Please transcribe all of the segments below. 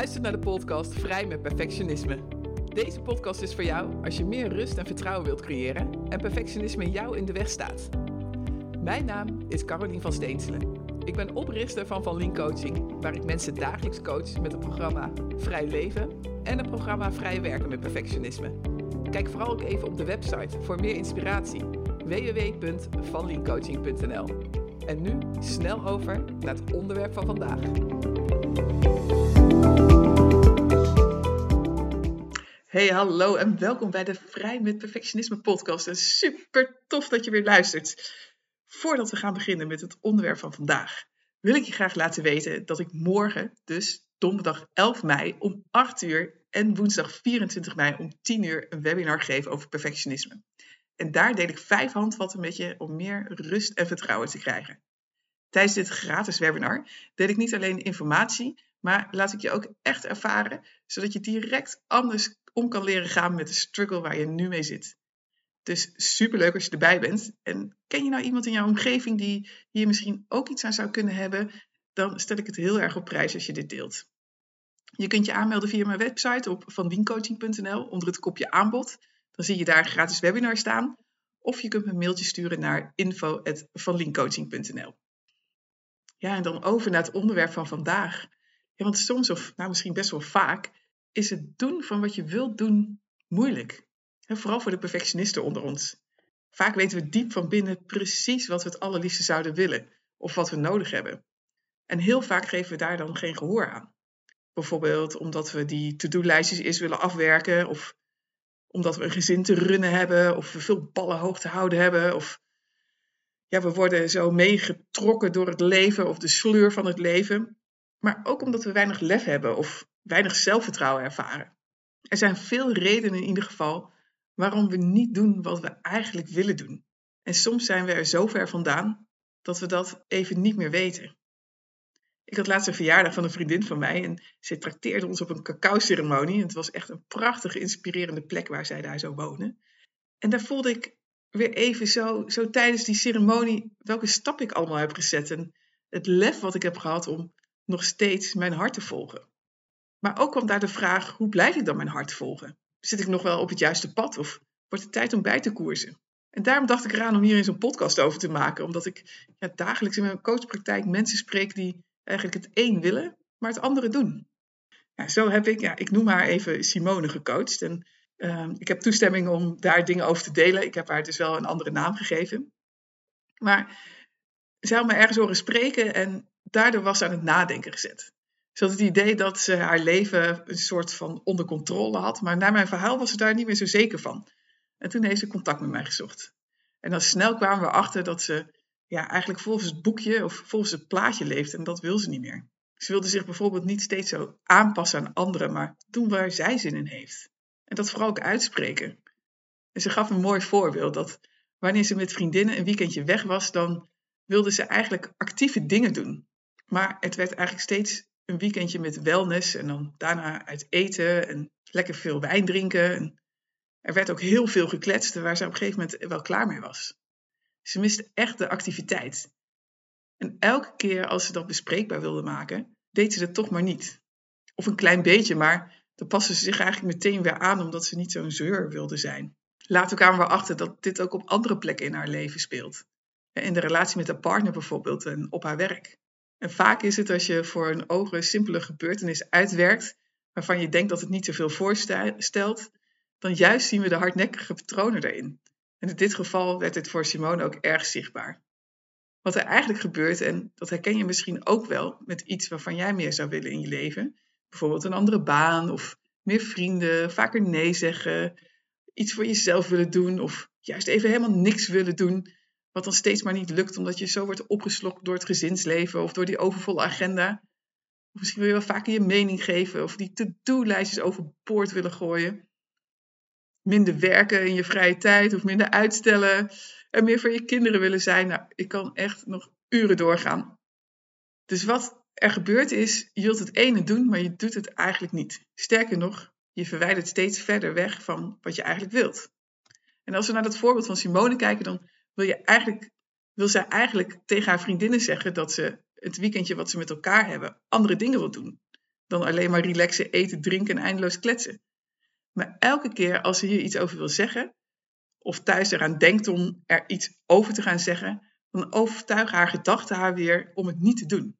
luistert naar de podcast Vrij met Perfectionisme. Deze podcast is voor jou als je meer rust en vertrouwen wilt creëren en perfectionisme jou in de weg staat. Mijn naam is Carolien van Steenselen. Ik ben oprichter van Van Lien Coaching, waar ik mensen dagelijks coach met het programma Vrij Leven en het programma Vrij Werken met Perfectionisme. Kijk vooral ook even op de website voor meer inspiratie www.vanliencoaching.nl. En nu snel over naar het onderwerp van vandaag. Hey, hallo en welkom bij de Vrij met Perfectionisme podcast. En super tof dat je weer luistert. Voordat we gaan beginnen met het onderwerp van vandaag, wil ik je graag laten weten dat ik morgen, dus donderdag 11 mei om 8 uur en woensdag 24 mei om 10 uur een webinar geef over perfectionisme. En daar deel ik vijf handvatten met je om meer rust en vertrouwen te krijgen. Tijdens dit gratis webinar deel ik niet alleen informatie, maar laat ik je ook echt ervaren, zodat je direct anders om kan leren gaan met de struggle waar je nu mee zit. Dus superleuk als je erbij bent. En ken je nou iemand in jouw omgeving die hier misschien ook iets aan zou kunnen hebben? Dan stel ik het heel erg op prijs als je dit deelt. Je kunt je aanmelden via mijn website op vandiencoaching.nl onder het kopje aanbod. Dan zie je daar gratis webinar staan. Of je kunt me een mailtje sturen naar info.vanliencoaching.nl. Ja, en dan over naar het onderwerp van vandaag. Ja, want soms, of nou misschien best wel vaak, is het doen van wat je wilt doen moeilijk. En vooral voor de perfectionisten onder ons. Vaak weten we diep van binnen precies wat we het allerliefste zouden willen of wat we nodig hebben. En heel vaak geven we daar dan geen gehoor aan. Bijvoorbeeld omdat we die to-do-lijstjes eerst willen afwerken, of omdat we een gezin te runnen hebben, of we veel ballen hoog te houden hebben, of ja, we worden zo meegetrokken door het leven of de sleur van het leven. Maar ook omdat we weinig lef hebben of weinig zelfvertrouwen ervaren. Er zijn veel redenen in ieder geval waarom we niet doen wat we eigenlijk willen doen. En soms zijn we er zo ver vandaan dat we dat even niet meer weten. Ik had laatst een verjaardag van een vriendin van mij en ze trakteerde ons op een cacao-ceremonie. Het was echt een prachtige, inspirerende plek waar zij daar zou wonen. En daar voelde ik weer even zo, zo tijdens die ceremonie welke stap ik allemaal heb gezet. En het lef wat ik heb gehad om nog steeds mijn hart te volgen. Maar ook kwam daar de vraag, hoe blijf ik dan mijn hart volgen? Zit ik nog wel op het juiste pad of wordt het tijd om bij te koersen? En daarom dacht ik eraan om hier eens een podcast over te maken. Omdat ik ja, dagelijks in mijn coachpraktijk mensen spreek die eigenlijk het een willen, maar het andere doen. Ja, zo heb ik, ja, ik noem haar even Simone gecoacht. En uh, ik heb toestemming om daar dingen over te delen. Ik heb haar dus wel een andere naam gegeven. Maar ze had me ergens horen spreken en daardoor was ze aan het nadenken gezet. Ze had het idee dat ze haar leven een soort van onder controle had, maar naar mijn verhaal was ze daar niet meer zo zeker van. En toen heeft ze contact met mij gezocht. En dan snel kwamen we achter dat ze ja, eigenlijk volgens het boekje of volgens het plaatje leeft en dat wil ze niet meer. Ze wilde zich bijvoorbeeld niet steeds zo aanpassen aan anderen, maar doen waar zij zin in heeft. En dat vooral ook uitspreken. En ze gaf een mooi voorbeeld dat wanneer ze met vriendinnen een weekendje weg was, dan wilde ze eigenlijk actieve dingen doen. Maar het werd eigenlijk steeds een weekendje met wellness en dan daarna uit eten en lekker veel wijn drinken. En er werd ook heel veel gekletst waar ze op een gegeven moment wel klaar mee was. Ze miste echt de activiteit. En elke keer als ze dat bespreekbaar wilde maken, deed ze dat toch maar niet. Of een klein beetje, maar dan paste ze zich eigenlijk meteen weer aan omdat ze niet zo'n zeur wilde zijn. Later kwamen we achter dat dit ook op andere plekken in haar leven speelt. In de relatie met haar partner bijvoorbeeld en op haar werk. En vaak is het als je voor een ogen simpele gebeurtenis uitwerkt, waarvan je denkt dat het niet zoveel voorstelt, dan juist zien we de hardnekkige patronen erin. En in dit geval werd dit voor Simone ook erg zichtbaar. Wat er eigenlijk gebeurt, en dat herken je misschien ook wel met iets waarvan jij meer zou willen in je leven, bijvoorbeeld een andere baan of meer vrienden, vaker nee zeggen, iets voor jezelf willen doen of juist even helemaal niks willen doen, wat dan steeds maar niet lukt omdat je zo wordt opgeslokt door het gezinsleven of door die overvolle agenda. Of misschien wil je wel vaker je mening geven of die to-do-lijstjes overboord willen gooien. Minder werken in je vrije tijd of minder uitstellen en meer voor je kinderen willen zijn. Nou, ik kan echt nog uren doorgaan. Dus wat er gebeurt is, je wilt het ene doen, maar je doet het eigenlijk niet. Sterker nog, je verwijdert steeds verder weg van wat je eigenlijk wilt. En als we naar dat voorbeeld van Simone kijken, dan wil, je eigenlijk, wil zij eigenlijk tegen haar vriendinnen zeggen dat ze het weekendje wat ze met elkaar hebben andere dingen wil doen. dan alleen maar relaxen, eten, drinken en eindeloos kletsen. Maar elke keer als ze hier iets over wil zeggen, of thuis eraan denkt om er iets over te gaan zeggen, dan overtuigen haar gedachten haar weer om het niet te doen.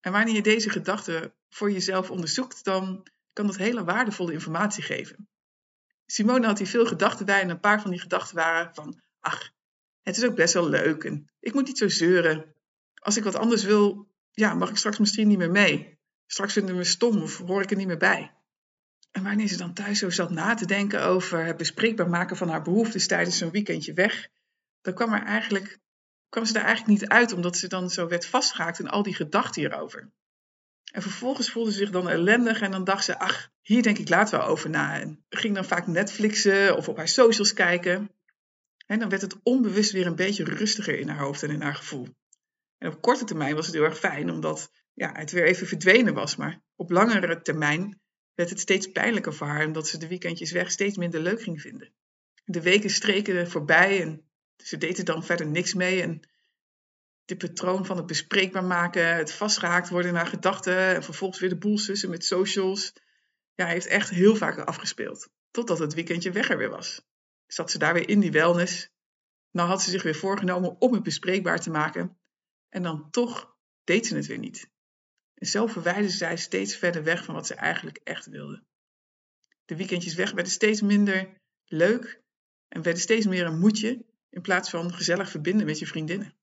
En wanneer je deze gedachten voor jezelf onderzoekt, dan kan dat hele waardevolle informatie geven. Simone had hier veel gedachten bij en een paar van die gedachten waren van, ach, het is ook best wel leuk en ik moet niet zo zeuren. Als ik wat anders wil, ja, mag ik straks misschien niet meer mee. Straks vinden we me stom of hoor ik er niet meer bij. En wanneer ze dan thuis zo zat na te denken over het bespreekbaar maken van haar behoeftes tijdens zo'n weekendje weg, dan kwam, er eigenlijk, kwam ze er eigenlijk niet uit, omdat ze dan zo werd vastgehaakt in al die gedachten hierover. En vervolgens voelde ze zich dan ellendig en dan dacht ze, ach, hier denk ik later wel over na. En ging dan vaak Netflixen of op haar socials kijken. En dan werd het onbewust weer een beetje rustiger in haar hoofd en in haar gevoel. En op korte termijn was het heel erg fijn, omdat ja, het weer even verdwenen was. Maar op langere termijn werd het steeds pijnlijker voor haar, omdat ze de weekendjes weg steeds minder leuk ging vinden. De weken streken voorbij en ze deed er dan verder niks mee. En de patroon van het bespreekbaar maken, het vastgehaakt worden in haar gedachten en vervolgens weer de boel sussen met socials, ja, heeft echt heel vaak afgespeeld. Totdat het weekendje weg er weer was. Zat ze daar weer in die wellness. Nou had ze zich weer voorgenomen om het bespreekbaar te maken. En dan toch deed ze het weer niet. En zo verwijderde zij steeds verder weg van wat ze eigenlijk echt wilde. De weekendjes weg werden steeds minder leuk en werden steeds meer een moedje in plaats van gezellig verbinden met je vriendinnen.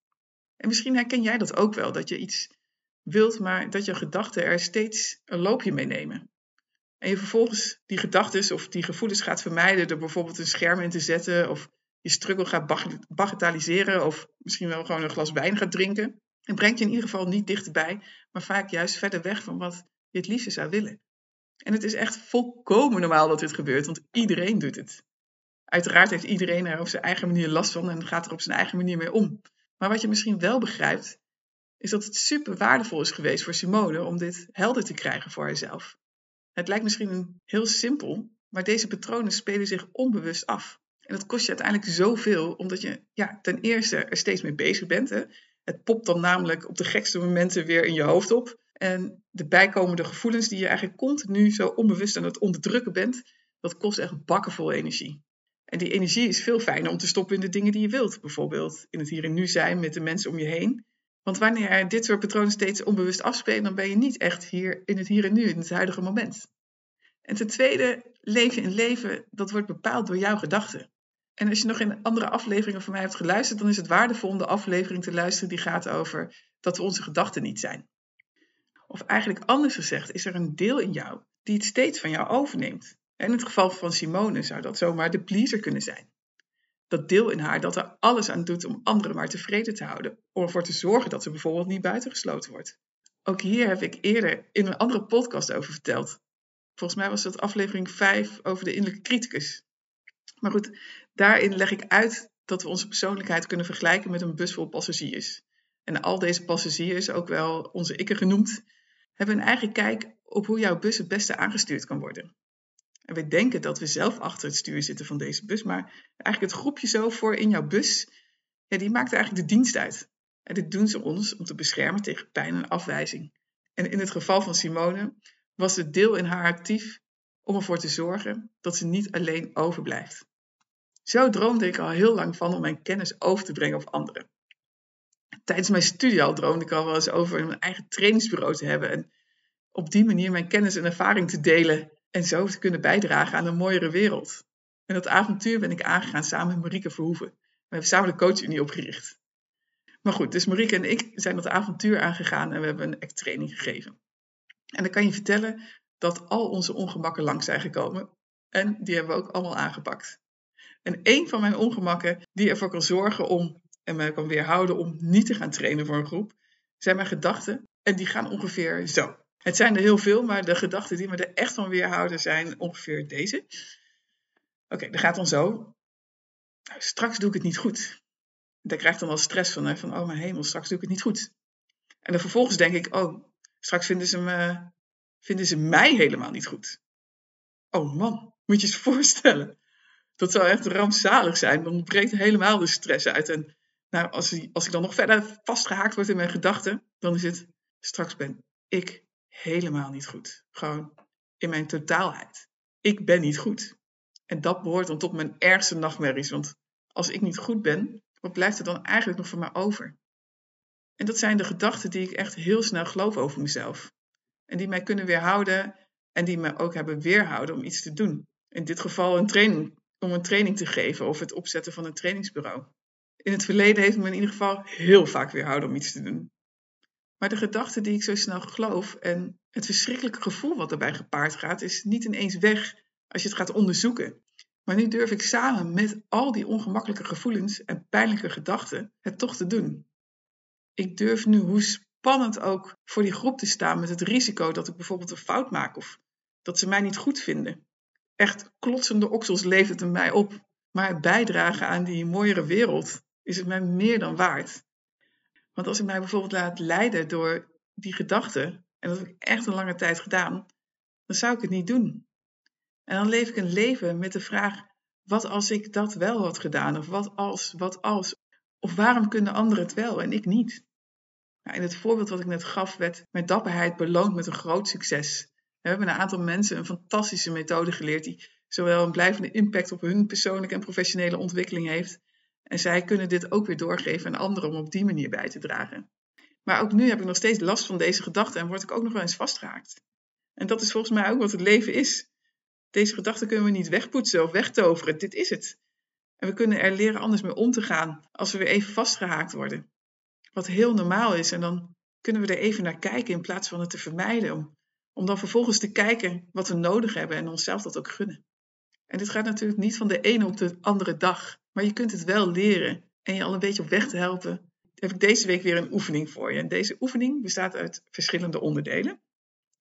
En misschien herken jij dat ook wel, dat je iets wilt, maar dat je gedachten er steeds een loopje mee nemen. En je vervolgens die gedachten of die gevoelens gaat vermijden door bijvoorbeeld een scherm in te zetten of je struggle gaat bagatelliseren of misschien wel gewoon een glas wijn gaat drinken. Het brengt je in ieder geval niet dichterbij, maar vaak juist verder weg van wat je het liefste zou willen. En het is echt volkomen normaal dat dit gebeurt, want iedereen doet het. Uiteraard heeft iedereen er op zijn eigen manier last van en gaat er op zijn eigen manier mee om. Maar wat je misschien wel begrijpt, is dat het super waardevol is geweest voor Simone om dit helder te krijgen voor haarzelf. Het lijkt misschien heel simpel, maar deze patronen spelen zich onbewust af. En dat kost je uiteindelijk zoveel, omdat je ja, ten eerste er steeds mee bezig bent. Hè? Het popt dan namelijk op de gekste momenten weer in je hoofd op. En de bijkomende gevoelens die je eigenlijk continu zo onbewust aan het onderdrukken bent, dat kost echt bakken vol energie. En die energie is veel fijner om te stoppen in de dingen die je wilt. Bijvoorbeeld in het hier en nu zijn met de mensen om je heen. Want wanneer dit soort patronen steeds onbewust afspelen, dan ben je niet echt hier in het hier en nu, in het huidige moment. En ten tweede, je een leven dat wordt bepaald door jouw gedachten. En als je nog in andere afleveringen van mij hebt geluisterd, dan is het waardevol om de aflevering te luisteren die gaat over dat we onze gedachten niet zijn. Of eigenlijk anders gezegd, is er een deel in jou die het steeds van jou overneemt. In het geval van Simone zou dat zomaar de pleaser kunnen zijn. Dat deel in haar dat er alles aan doet om anderen maar tevreden te houden, om ervoor te zorgen dat ze bijvoorbeeld niet buitengesloten wordt. Ook hier heb ik eerder in een andere podcast over verteld. Volgens mij was dat aflevering 5 over de innerlijke criticus. Maar goed, daarin leg ik uit dat we onze persoonlijkheid kunnen vergelijken met een bus vol passagiers. En al deze passagiers, ook wel onze ikken genoemd, hebben een eigen kijk op hoe jouw bus het beste aangestuurd kan worden. We denken dat we zelf achter het stuur zitten van deze bus, maar eigenlijk het groepje zo voor in jouw bus, ja, die maakt eigenlijk de dienst uit. En dit doen ze ons om te beschermen tegen pijn en afwijzing. En in het geval van Simone was het deel in haar actief om ervoor te zorgen dat ze niet alleen overblijft. Zo droomde ik al heel lang van om mijn kennis over te brengen op anderen. Tijdens mijn studie al droomde ik al wel eens over een eigen trainingsbureau te hebben en op die manier mijn kennis en ervaring te delen en zo te kunnen bijdragen aan een mooiere wereld. En dat avontuur ben ik aangegaan samen met Marieke Verhoeven. We hebben samen de coachunie opgericht. Maar goed, dus Marieke en ik zijn dat avontuur aangegaan en we hebben een act-training gegeven. En dan kan je vertellen dat al onze ongemakken lang zijn gekomen. En die hebben we ook allemaal aangepakt. En een van mijn ongemakken die ervoor kan zorgen om, en mij kan weerhouden om niet te gaan trainen voor een groep, zijn mijn gedachten. En die gaan ongeveer zo. Het zijn er heel veel, maar de gedachten die me er echt van weerhouden zijn ongeveer deze. Oké, dat gaat dan zo. Nou, straks doe ik het niet goed. Daar krijg ik dan al stress van, van, oh mijn hemel, straks doe ik het niet goed. En dan vervolgens denk ik, oh, straks vinden ze, me, vinden ze mij helemaal niet goed. Oh man, moet je eens voorstellen. Dat zou echt rampzalig zijn. Dan breekt helemaal de stress uit. En nou, als, als ik dan nog verder vastgehaakt word in mijn gedachten, dan is het, straks ben ik helemaal niet goed. Gewoon in mijn totaalheid. Ik ben niet goed. En dat behoort dan tot mijn ergste nachtmerries. Want als ik niet goed ben, wat blijft er dan eigenlijk nog voor mij over? En dat zijn de gedachten die ik echt heel snel geloof over mezelf. En die mij kunnen weerhouden en die me ook hebben weerhouden om iets te doen. In dit geval een training, om een training te geven of het opzetten van een trainingsbureau. In het verleden heeft me in ieder geval heel vaak weerhouden om iets te doen. Maar de gedachten die ik zo snel geloof en het verschrikkelijke gevoel wat daarbij gepaard gaat, is niet ineens weg als je het gaat onderzoeken. Maar nu durf ik samen met al die ongemakkelijke gevoelens en pijnlijke gedachten het toch te doen. Ik durf nu, hoe spannend ook, voor die groep te staan met het risico dat ik bijvoorbeeld een fout maak of dat ze mij niet goed vinden. Echt klotsende oksels levert het mij op. Maar bijdragen aan die mooiere wereld is het mij meer dan waard. Want als ik mij bijvoorbeeld laat leiden door die gedachten, en dat heb ik echt een lange tijd gedaan, dan zou ik het niet doen. En dan leef ik een leven met de vraag: wat als ik dat wel had gedaan? Of wat als, wat als? Of waarom kunnen anderen het wel en ik niet? Nou, in het voorbeeld wat ik net gaf, werd mijn dapperheid beloond met een groot succes. We hebben een aantal mensen een fantastische methode geleerd die zowel een blijvende impact op hun persoonlijke en professionele ontwikkeling heeft. En zij kunnen dit ook weer doorgeven aan anderen om op die manier bij te dragen. Maar ook nu heb ik nog steeds last van deze gedachten en word ik ook nog wel eens vastgehaakt. En dat is volgens mij ook wat het leven is. Deze gedachten kunnen we niet wegpoetsen of wegtoveren. Dit is het. En we kunnen er leren anders mee om te gaan als we weer even vastgehaakt worden. Wat heel normaal is. En dan kunnen we er even naar kijken in plaats van het te vermijden. Om, om dan vervolgens te kijken wat we nodig hebben en onszelf dat ook gunnen. En dit gaat natuurlijk niet van de ene op de andere dag. Maar je kunt het wel leren. En je al een beetje op weg te helpen, heb ik deze week weer een oefening voor je. En deze oefening bestaat uit verschillende onderdelen.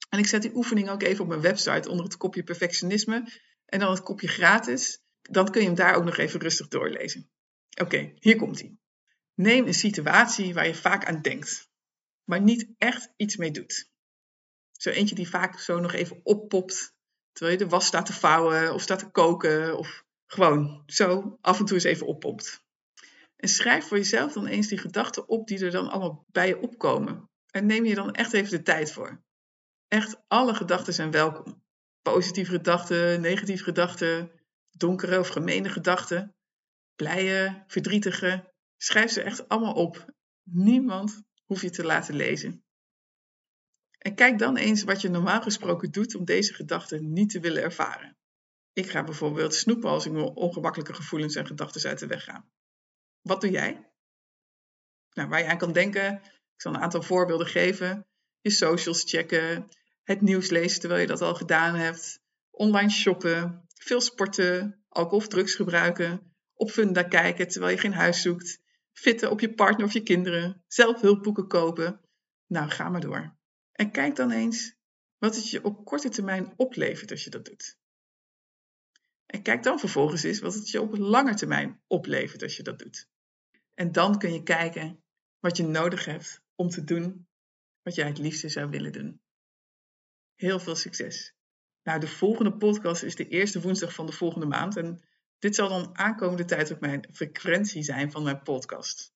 En ik zet die oefening ook even op mijn website onder het kopje perfectionisme en dan het kopje gratis. Dan kun je hem daar ook nog even rustig doorlezen. Oké, hier komt hij. Neem een situatie waar je vaak aan denkt, maar niet echt iets mee doet. Zo eentje die vaak zo nog even oppopt terwijl je de was staat te vouwen of staat te koken of gewoon zo af en toe eens even oppopt. En schrijf voor jezelf dan eens die gedachten op die er dan allemaal bij je opkomen. En neem je dan echt even de tijd voor. Echt, alle gedachten zijn welkom. Positieve gedachten, negatieve gedachten, donkere of gemene gedachten, blije, verdrietige. Schrijf ze echt allemaal op. Niemand hoeft je te laten lezen. En kijk dan eens wat je normaal gesproken doet om deze gedachten niet te willen ervaren. Ik ga bijvoorbeeld snoepen als ik me ongemakkelijke gevoelens en gedachten uit de weg ga. Wat doe jij? Nou, waar je aan kan denken, ik zal een aantal voorbeelden geven. Je socials checken, het nieuws lezen terwijl je dat al gedaan hebt, online shoppen, veel sporten, alcohol of drugs gebruiken, op Funda kijken terwijl je geen huis zoekt, fitten op je partner of je kinderen, zelf hulpboeken kopen. Nou, ga maar door. En kijk dan eens wat het je op korte termijn oplevert als je dat doet. En kijk dan vervolgens eens wat het je op lange termijn oplevert als je dat doet. En dan kun je kijken wat je nodig hebt om te doen wat jij het liefste zou willen doen. Heel veel succes. Nou, de volgende podcast is de eerste woensdag van de volgende maand. En dit zal dan aankomende tijd ook mijn frequentie zijn van mijn podcast.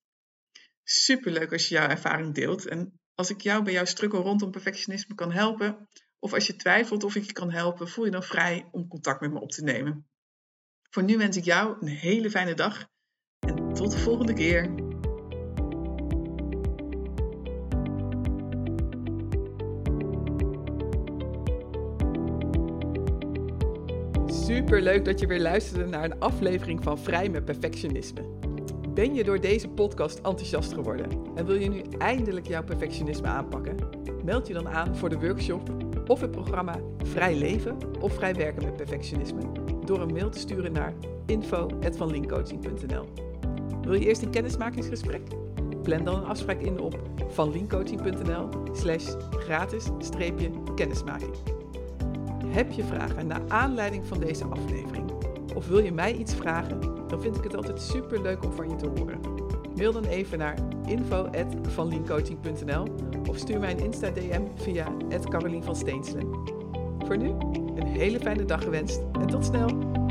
Superleuk als je jouw ervaring deelt. En als ik jou bij jouw strukkel rondom perfectionisme kan helpen, of als je twijfelt of ik je kan helpen, voel je dan vrij om contact met me op te nemen. Voor nu wens ik jou een hele fijne dag en tot de volgende keer. Super leuk dat je weer luisterde naar een aflevering van Vrij met Perfectionisme. Ben je door deze podcast enthousiast geworden en wil je nu eindelijk jouw perfectionisme aanpakken? Meld je dan aan voor de workshop of het programma Vrij Leven of Vrij Werken met Perfectionisme door een mail te sturen naar info.vanlinkcoaching.nl. Wil je eerst een kennismakingsgesprek? Plan dan een afspraak in op vanlinkcoaching.nl slash gratis-kennismaking. Heb je vragen naar aanleiding van deze aflevering? Of wil je mij iets vragen? Dan vind ik het altijd super leuk om van je te horen. Mail dan even naar info.vanliencoaching.nl of stuur mij een Insta-DM via Carolien van Steenselen. Voor nu, een hele fijne dag gewenst en tot snel!